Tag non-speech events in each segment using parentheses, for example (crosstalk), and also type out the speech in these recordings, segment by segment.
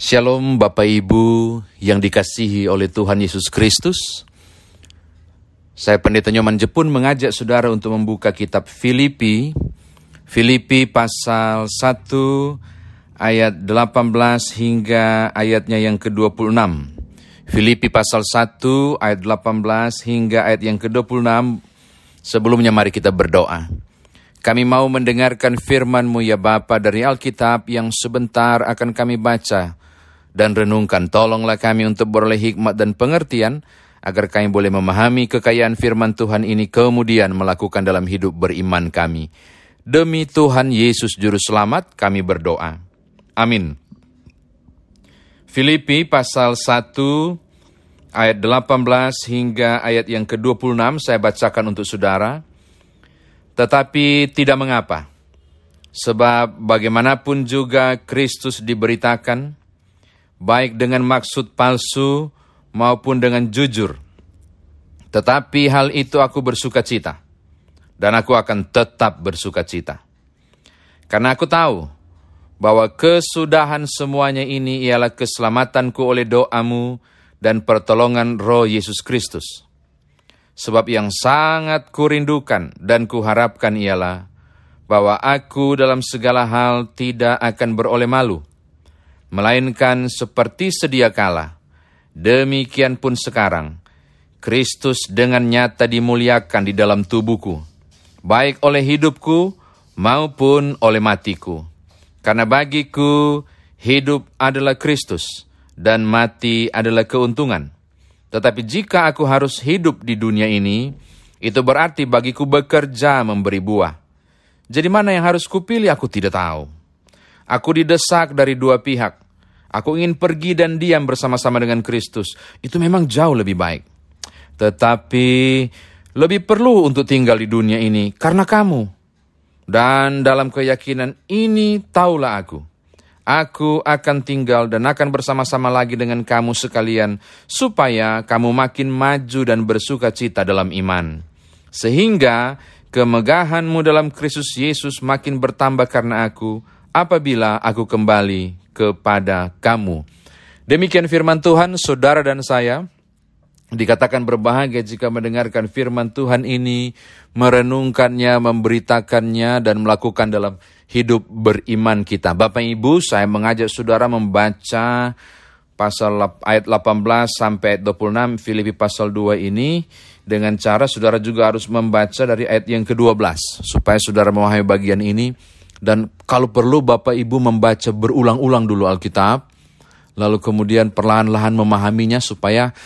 Shalom Bapak Ibu yang dikasihi oleh Tuhan Yesus Kristus. Saya Pendeta Nyoman Jepun mengajak saudara untuk membuka kitab Filipi. Filipi pasal 1 ayat 18 hingga ayatnya yang ke-26. Filipi pasal 1 ayat 18 hingga ayat yang ke-26. Sebelumnya mari kita berdoa. Kami mau mendengarkan firman-Mu ya Bapa dari Alkitab yang sebentar akan kami baca dan renungkan. Tolonglah kami untuk beroleh hikmat dan pengertian, agar kami boleh memahami kekayaan firman Tuhan ini kemudian melakukan dalam hidup beriman kami. Demi Tuhan Yesus Juru Selamat kami berdoa. Amin. Filipi pasal 1 ayat 18 hingga ayat yang ke-26 saya bacakan untuk saudara. Tetapi tidak mengapa, sebab bagaimanapun juga Kristus diberitakan, baik dengan maksud palsu maupun dengan jujur. Tetapi hal itu aku bersuka cita, dan aku akan tetap bersuka cita. Karena aku tahu bahwa kesudahan semuanya ini ialah keselamatanku oleh doamu dan pertolongan roh Yesus Kristus. Sebab yang sangat kurindukan dan kuharapkan ialah bahwa aku dalam segala hal tidak akan beroleh malu, melainkan seperti sedia kala. Demikian pun sekarang, Kristus dengan nyata dimuliakan di dalam tubuhku, baik oleh hidupku maupun oleh matiku. Karena bagiku, hidup adalah Kristus, dan mati adalah keuntungan. Tetapi jika aku harus hidup di dunia ini, itu berarti bagiku bekerja memberi buah. Jadi mana yang harus kupilih aku tidak tahu. Aku didesak dari dua pihak. Aku ingin pergi dan diam bersama-sama dengan Kristus. Itu memang jauh lebih baik. Tetapi lebih perlu untuk tinggal di dunia ini karena kamu. Dan dalam keyakinan ini taulah aku. Aku akan tinggal dan akan bersama-sama lagi dengan kamu sekalian, supaya kamu makin maju dan bersuka cita dalam iman. Sehingga kemegahanmu dalam Kristus Yesus makin bertambah karena aku, apabila aku kembali kepada kamu. Demikian firman Tuhan, saudara dan saya. Dikatakan berbahagia jika mendengarkan firman Tuhan ini, merenungkannya, memberitakannya, dan melakukan dalam hidup beriman kita. Bapak Ibu, saya mengajak saudara membaca pasal ayat 18 sampai ayat 26 Filipi pasal 2 ini dengan cara saudara juga harus membaca dari ayat yang ke-12 supaya saudara memahami bagian ini dan kalau perlu Bapak Ibu membaca berulang-ulang dulu Alkitab, lalu kemudian perlahan-lahan memahaminya supaya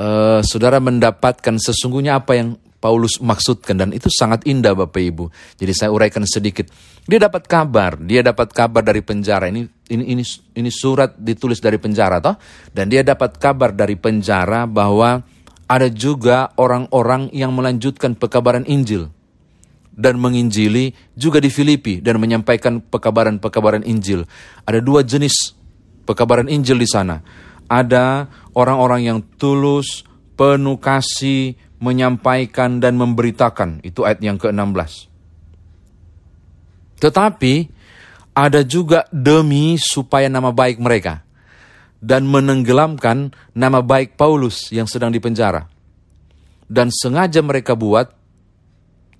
uh, saudara mendapatkan sesungguhnya apa yang Paulus maksudkan dan itu sangat indah Bapak Ibu. Jadi saya uraikan sedikit. Dia dapat kabar, dia dapat kabar dari penjara. Ini ini ini ini surat ditulis dari penjara toh dan dia dapat kabar dari penjara bahwa ada juga orang-orang yang melanjutkan pekabaran Injil dan menginjili juga di Filipi dan menyampaikan pekabaran-pekabaran Injil. Ada dua jenis pekabaran Injil di sana. Ada orang-orang yang tulus, penuh kasih, menyampaikan dan memberitakan. Itu ayat yang ke-16. Tetapi ada juga demi supaya nama baik mereka dan menenggelamkan nama baik Paulus yang sedang dipenjara. Dan sengaja mereka buat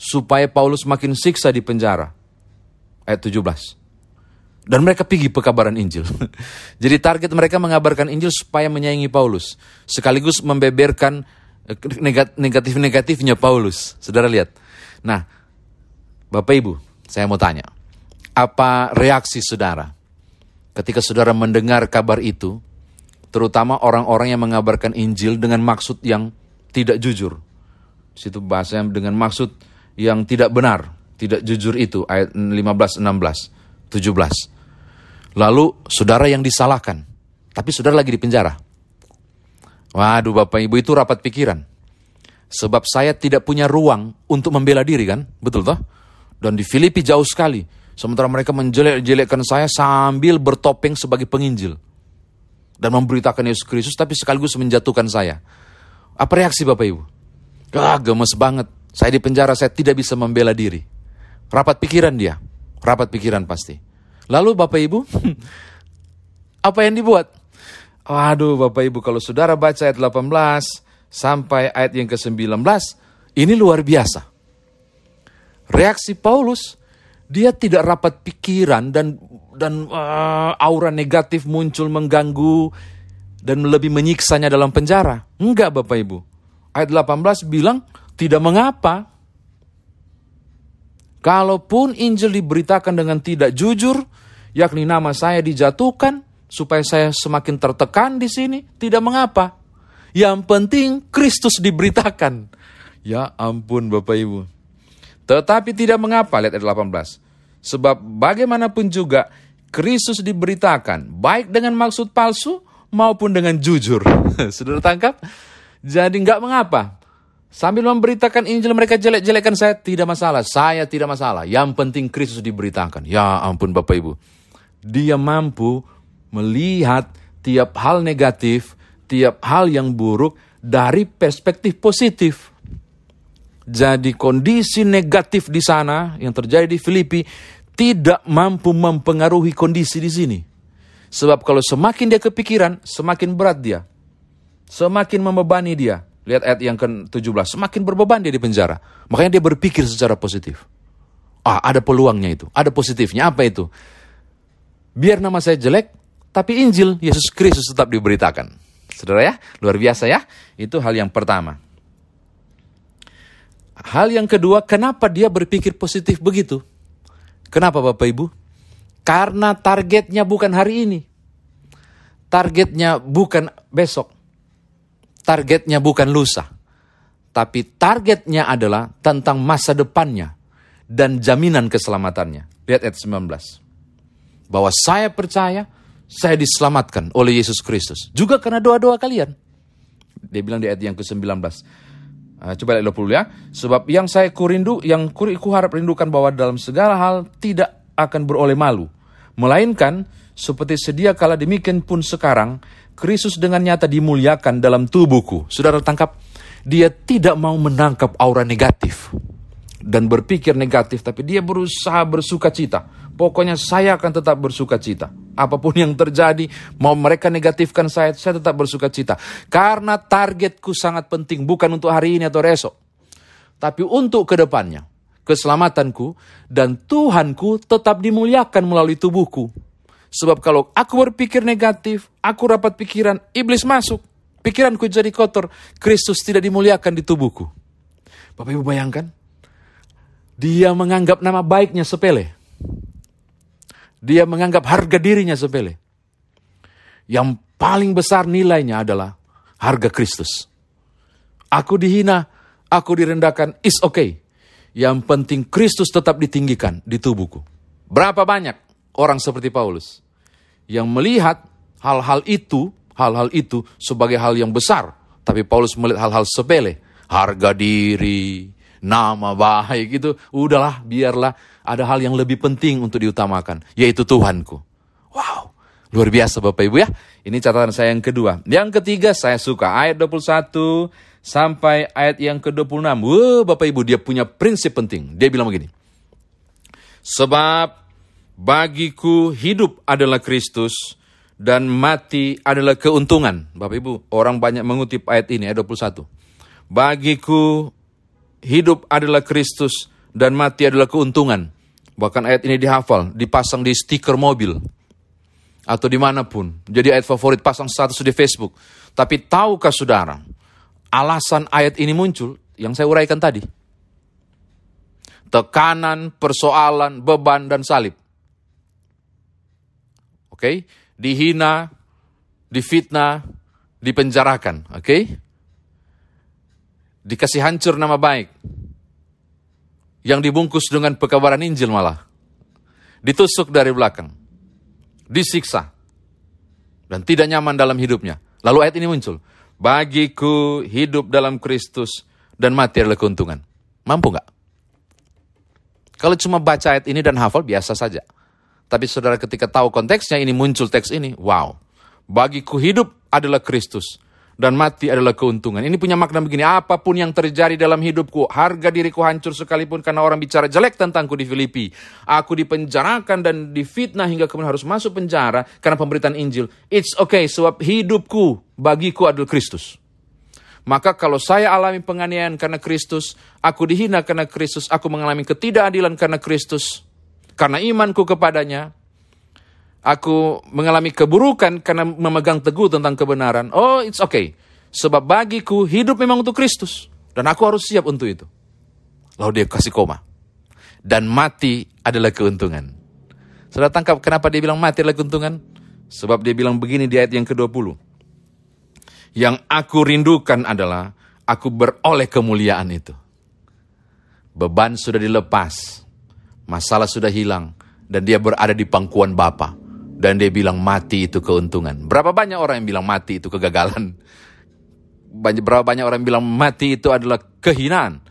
supaya Paulus makin siksa di penjara. Ayat 17. Dan mereka pergi pekabaran Injil. (laughs) Jadi target mereka mengabarkan Injil supaya menyayangi Paulus. Sekaligus membeberkan eh, negatif-negatifnya Paulus. Saudara lihat. Nah, Bapak Ibu, saya mau tanya. Apa reaksi saudara ketika saudara mendengar kabar itu, terutama orang-orang yang mengabarkan Injil dengan maksud yang tidak jujur. Situ bahasanya dengan maksud yang tidak benar, tidak jujur itu ayat 15, 16, 17. Lalu saudara yang disalahkan, tapi saudara lagi di penjara. Waduh Bapak Ibu itu rapat pikiran. Sebab saya tidak punya ruang untuk membela diri kan, betul toh? Dan di Filipi jauh sekali. Sementara mereka menjelek-jelekkan saya sambil bertopeng sebagai penginjil. Dan memberitakan Yesus Kristus tapi sekaligus menjatuhkan saya. Apa reaksi Bapak Ibu? Ah, gemes banget. Saya di penjara, saya tidak bisa membela diri. Rapat pikiran dia, rapat pikiran pasti. Lalu Bapak Ibu, (laughs) Apa yang dibuat? Waduh Bapak Ibu kalau saudara baca ayat 18 sampai ayat yang ke-19, ini luar biasa. Reaksi Paulus, dia tidak rapat pikiran dan dan uh, aura negatif muncul mengganggu dan lebih menyiksanya dalam penjara. Enggak Bapak Ibu. Ayat 18 bilang tidak mengapa. Kalaupun Injil diberitakan dengan tidak jujur, yakni nama saya dijatuhkan, supaya saya semakin tertekan di sini, tidak mengapa. Yang penting Kristus diberitakan. Ya ampun Bapak Ibu. Tetapi tidak mengapa, lihat ayat 18. Sebab bagaimanapun juga Kristus diberitakan, baik dengan maksud palsu maupun dengan jujur. (laughs) Sudah tangkap? Jadi nggak mengapa. Sambil memberitakan Injil mereka jelek-jelekkan saya, tidak masalah. Saya tidak masalah. Yang penting Kristus diberitakan. Ya ampun Bapak Ibu. Dia mampu melihat tiap hal negatif, tiap hal yang buruk dari perspektif positif. Jadi kondisi negatif di sana yang terjadi di Filipi tidak mampu mempengaruhi kondisi di sini. Sebab kalau semakin dia kepikiran, semakin berat dia. Semakin membebani dia. Lihat ayat yang ke-17, semakin berbeban dia di penjara. Makanya dia berpikir secara positif. Ah, ada peluangnya itu, ada positifnya. Apa itu? Biar nama saya jelek, tapi Injil Yesus Kristus tetap diberitakan. Saudara ya, luar biasa ya. Itu hal yang pertama. Hal yang kedua, kenapa dia berpikir positif begitu? Kenapa Bapak Ibu? Karena targetnya bukan hari ini. Targetnya bukan besok. Targetnya bukan lusa. Tapi targetnya adalah tentang masa depannya dan jaminan keselamatannya. Lihat ayat 19. Bahwa saya percaya saya diselamatkan oleh Yesus Kristus. Juga karena doa-doa kalian. Dia bilang di ayat yang ke-19. Uh, coba lihat 20 ya. Sebab yang saya kurindu, yang ku harap rindukan bahwa dalam segala hal tidak akan beroleh malu. Melainkan, seperti sedia kala demikian pun sekarang, Kristus dengan nyata dimuliakan dalam tubuhku. Saudara tangkap, dia tidak mau menangkap aura negatif dan berpikir negatif, tapi dia berusaha bersuka cita. Pokoknya saya akan tetap bersuka cita. Apa pun yang terjadi, mau mereka negatifkan saya, saya tetap bersuka cita. Karena targetku sangat penting, bukan untuk hari ini atau esok. Tapi untuk ke depannya, keselamatanku, dan Tuhanku tetap dimuliakan melalui tubuhku. Sebab kalau aku berpikir negatif, aku rapat pikiran, iblis masuk. Pikiranku jadi kotor, Kristus tidak dimuliakan di tubuhku. Bapak Ibu bayangkan, dia menganggap nama baiknya sepele. Dia menganggap harga dirinya sepele. Yang paling besar nilainya adalah harga Kristus. Aku dihina, aku direndahkan, is okay. Yang penting Kristus tetap ditinggikan di tubuhku. Berapa banyak orang seperti Paulus yang melihat hal-hal itu, hal-hal itu sebagai hal yang besar, tapi Paulus melihat hal-hal sepele, harga diri, nama baik gitu, udahlah biarlah ada hal yang lebih penting untuk diutamakan, yaitu Tuhanku. Wow, luar biasa Bapak Ibu ya. Ini catatan saya yang kedua. Yang ketiga saya suka ayat 21 sampai ayat yang ke-26. Wah, Bapak Ibu dia punya prinsip penting. Dia bilang begini. Sebab bagiku hidup adalah Kristus dan mati adalah keuntungan. Bapak Ibu, orang banyak mengutip ayat ini ayat 21. Bagiku hidup adalah Kristus dan mati adalah keuntungan. Bahkan ayat ini dihafal, dipasang di stiker mobil. Atau di mana pun. Jadi ayat favorit pasang status di Facebook. Tapi tahukah saudara, alasan ayat ini muncul yang saya uraikan tadi. Tekanan, persoalan, beban, dan salib. Oke, okay? dihina, difitnah, dipenjarakan. Oke, okay? dikasih hancur nama baik yang dibungkus dengan pekabaran Injil malah. Ditusuk dari belakang. Disiksa. Dan tidak nyaman dalam hidupnya. Lalu ayat ini muncul. Bagiku hidup dalam Kristus dan mati adalah keuntungan. Mampu nggak? Kalau cuma baca ayat ini dan hafal biasa saja. Tapi saudara ketika tahu konteksnya ini muncul teks ini, wow. Bagiku hidup adalah Kristus dan mati adalah keuntungan. Ini punya makna begini, apa pun yang terjadi dalam hidupku, harga diriku hancur sekalipun karena orang bicara jelek tentangku di Filipi. Aku dipenjarakan dan difitnah hingga kemudian harus masuk penjara karena pemberitaan Injil. It's okay, sebab hidupku bagiku adalah Kristus. Maka kalau saya alami penganiayaan karena Kristus, aku dihina karena Kristus, aku mengalami ketidakadilan karena Kristus, karena imanku kepadanya, aku mengalami keburukan karena memegang teguh tentang kebenaran. Oh, it's okay. Sebab bagiku hidup memang untuk Kristus. Dan aku harus siap untuk itu. Lalu dia kasih koma. Dan mati adalah keuntungan. Sudah tangkap kenapa dia bilang mati adalah keuntungan? Sebab dia bilang begini di ayat yang ke-20. Yang aku rindukan adalah aku beroleh kemuliaan itu. Beban sudah dilepas. Masalah sudah hilang. Dan dia berada di pangkuan Bapa dan dia bilang mati itu keuntungan. Berapa banyak orang yang bilang mati itu kegagalan? Banyak, berapa banyak orang yang bilang mati itu adalah kehinaan?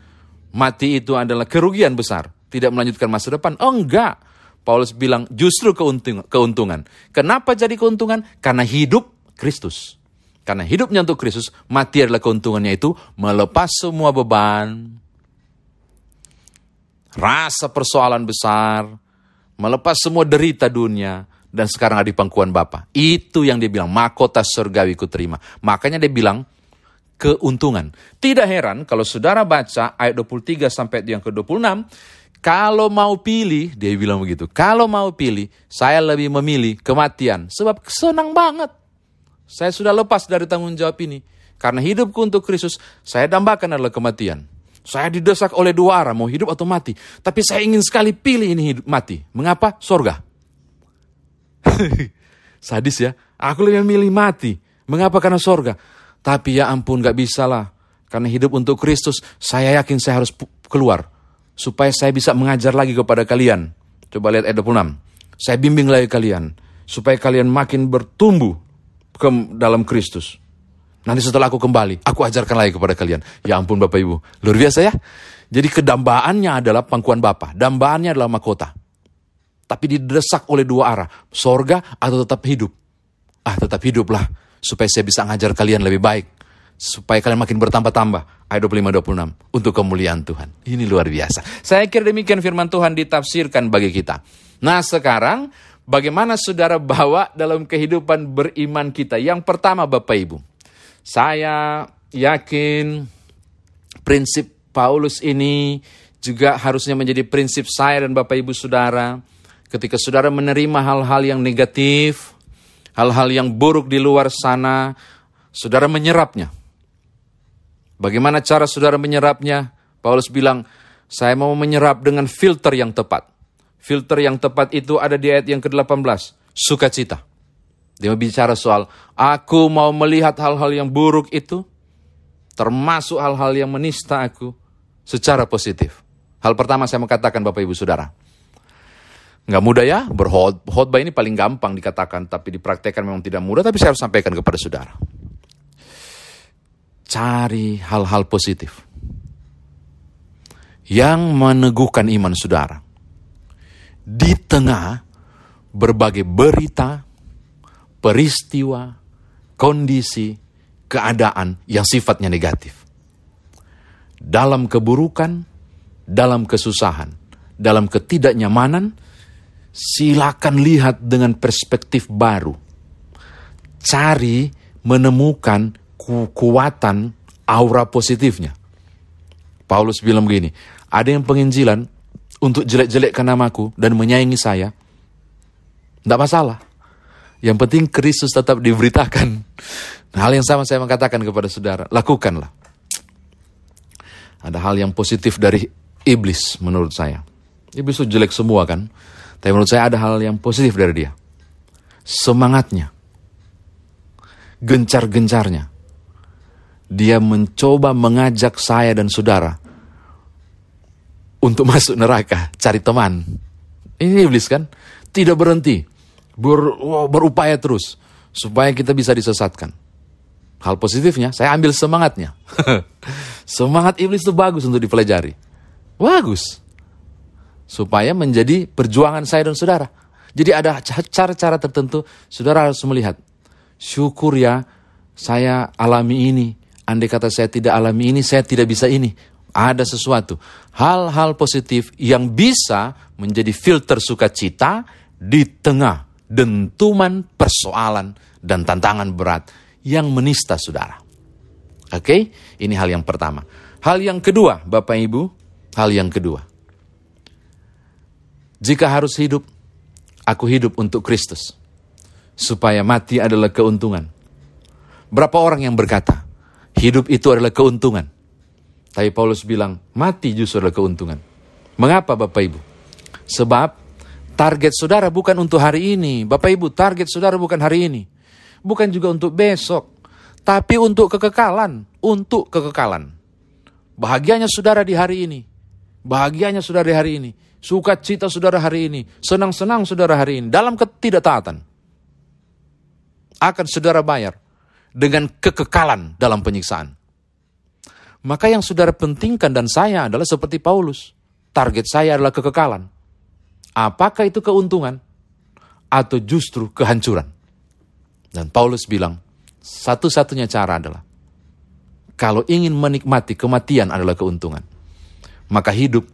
Mati itu adalah kerugian besar. Tidak melanjutkan masa depan. Oh enggak. Paulus bilang justru keuntungan. keuntungan. Kenapa jadi keuntungan? Karena hidup Kristus. Karena hidupnya untuk Kristus, mati adalah keuntungannya itu melepas semua beban, rasa persoalan besar, melepas semua derita dunia, dan sekarang ada di pangkuan Bapa. Itu yang dia bilang, mahkota surgawi ku terima. Makanya dia bilang, keuntungan. Tidak heran kalau saudara baca ayat 23 sampai yang ke-26, kalau mau pilih, dia bilang begitu, kalau mau pilih, saya lebih memilih kematian. Sebab senang banget. Saya sudah lepas dari tanggung jawab ini. Karena hidupku untuk Kristus, saya dambakan adalah kematian. Saya didesak oleh dua arah, mau hidup atau mati. Tapi saya ingin sekali pilih ini hidup mati. Mengapa? Sorga. (laughs) Sadis ya. Aku lebih memilih mati. Mengapa? Karena sorga. Tapi ya ampun gak bisa lah. Karena hidup untuk Kristus, saya yakin saya harus keluar. Supaya saya bisa mengajar lagi kepada kalian. Coba lihat ayat 26. Saya bimbing lagi kalian. Supaya kalian makin bertumbuh ke dalam Kristus. Nanti setelah aku kembali, aku ajarkan lagi kepada kalian. Ya ampun Bapak Ibu, luar biasa ya. Jadi kedambaannya adalah pangkuan Bapak. Dambaannya adalah mahkota tapi didesak oleh dua arah, sorga atau tetap hidup. Ah, tetap hiduplah, supaya saya bisa ngajar kalian lebih baik, supaya kalian makin bertambah-tambah. Ayat 25-26, untuk kemuliaan Tuhan. Ini luar biasa. Saya kira demikian firman Tuhan ditafsirkan bagi kita. Nah sekarang, bagaimana saudara bawa dalam kehidupan beriman kita? Yang pertama Bapak Ibu, saya yakin prinsip Paulus ini juga harusnya menjadi prinsip saya dan Bapak Ibu Saudara Ketika saudara menerima hal-hal yang negatif, hal-hal yang buruk di luar sana, saudara menyerapnya. Bagaimana cara saudara menyerapnya? Paulus bilang, saya mau menyerap dengan filter yang tepat. Filter yang tepat itu ada di ayat yang ke-18, sukacita. Dia bicara soal, aku mau melihat hal-hal yang buruk itu, termasuk hal-hal yang menista aku, secara positif. Hal pertama saya mau katakan Bapak Ibu Saudara, Nggak mudah ya, berkhotbah ini paling gampang dikatakan, tapi dipraktekkan memang tidak mudah, tapi saya harus sampaikan kepada saudara. Cari hal-hal positif yang meneguhkan iman saudara. Di tengah berbagai berita, peristiwa, kondisi, keadaan yang sifatnya negatif. Dalam keburukan, dalam kesusahan, dalam ketidaknyamanan, silakan lihat dengan perspektif baru. Cari menemukan kekuatan aura positifnya. Paulus bilang begini, ada yang penginjilan untuk jelek-jelekkan namaku dan menyayangi saya. Tidak masalah. Yang penting Kristus tetap diberitakan. Nah, hal yang sama saya mengatakan kepada saudara, lakukanlah. Ada hal yang positif dari iblis menurut saya. Iblis itu jelek semua kan. Tapi menurut saya ada hal yang positif dari dia. Semangatnya. Gencar-gencarnya. Dia mencoba mengajak saya dan saudara untuk masuk neraka, cari teman. Ini iblis kan? Tidak berhenti. Ber, berupaya terus supaya kita bisa disesatkan. Hal positifnya, saya ambil semangatnya. (laughs) Semangat iblis itu bagus untuk dipelajari. Bagus supaya menjadi perjuangan saya dan saudara. Jadi ada cara-cara tertentu saudara harus melihat. Syukur ya, saya alami ini. Andai kata saya tidak alami ini, saya tidak bisa ini. Ada sesuatu. Hal-hal positif yang bisa menjadi filter sukacita di tengah dentuman persoalan dan tantangan berat yang menista saudara. Oke, ini hal yang pertama. Hal yang kedua, Bapak Ibu, hal yang kedua. Jika harus hidup, aku hidup untuk Kristus. Supaya mati adalah keuntungan. Berapa orang yang berkata, hidup itu adalah keuntungan. Tapi Paulus bilang, mati justru adalah keuntungan. Mengapa Bapak Ibu? Sebab target saudara bukan untuk hari ini. Bapak Ibu, target saudara bukan hari ini. Bukan juga untuk besok. Tapi untuk kekekalan. Untuk kekekalan. Bahagianya saudara di hari ini. Bahagianya saudara di hari ini. Sukacita saudara hari ini. Senang-senang saudara hari ini. Dalam ketidaktaatan. Akan saudara bayar dengan kekekalan dalam penyiksaan. Maka yang saudara pentingkan dan saya adalah seperti Paulus. Target saya adalah kekekalan. Apakah itu keuntungan atau justru kehancuran? Dan Paulus bilang, satu-satunya cara adalah kalau ingin menikmati kematian adalah keuntungan, maka hidup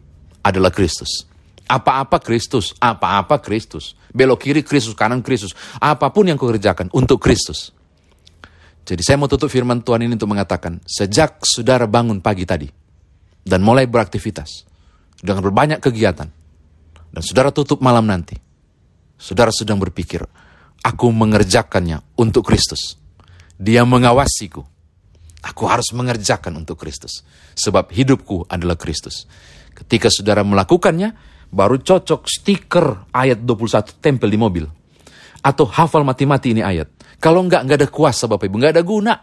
adalah Kristus. Apa-apa Kristus, apa-apa Kristus. Belok kiri Kristus, kanan Kristus. Apa pun yang kau untuk Kristus. Jadi saya mau tutup firman Tuhan ini untuk mengatakan, sejak saudara bangun pagi tadi, dan mulai beraktivitas, dengan berbanyak kegiatan, dan saudara tutup malam nanti, saudara sedang berpikir, aku mengerjakannya untuk Kristus. Dia mengawasiku. Aku harus mengerjakan untuk Kristus. Sebab hidupku adalah Kristus. Ketika saudara melakukannya, baru cocok stiker ayat 21 tempel di mobil. Atau hafal mati-mati ini ayat. Kalau enggak, enggak ada kuasa Bapak Ibu, enggak ada guna.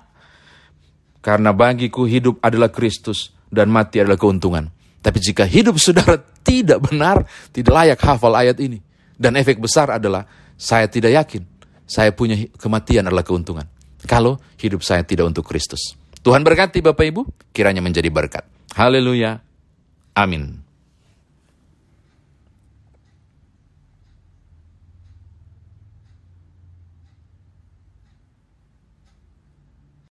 Karena bagiku hidup adalah Kristus dan mati adalah keuntungan. Tapi jika hidup saudara tidak benar, tidak layak hafal ayat ini. Dan efek besar adalah saya tidak yakin saya punya kematian adalah keuntungan. Kalau hidup saya tidak untuk Kristus. Tuhan berkati Bapak Ibu, kiranya menjadi berkat. Haleluya. Amin.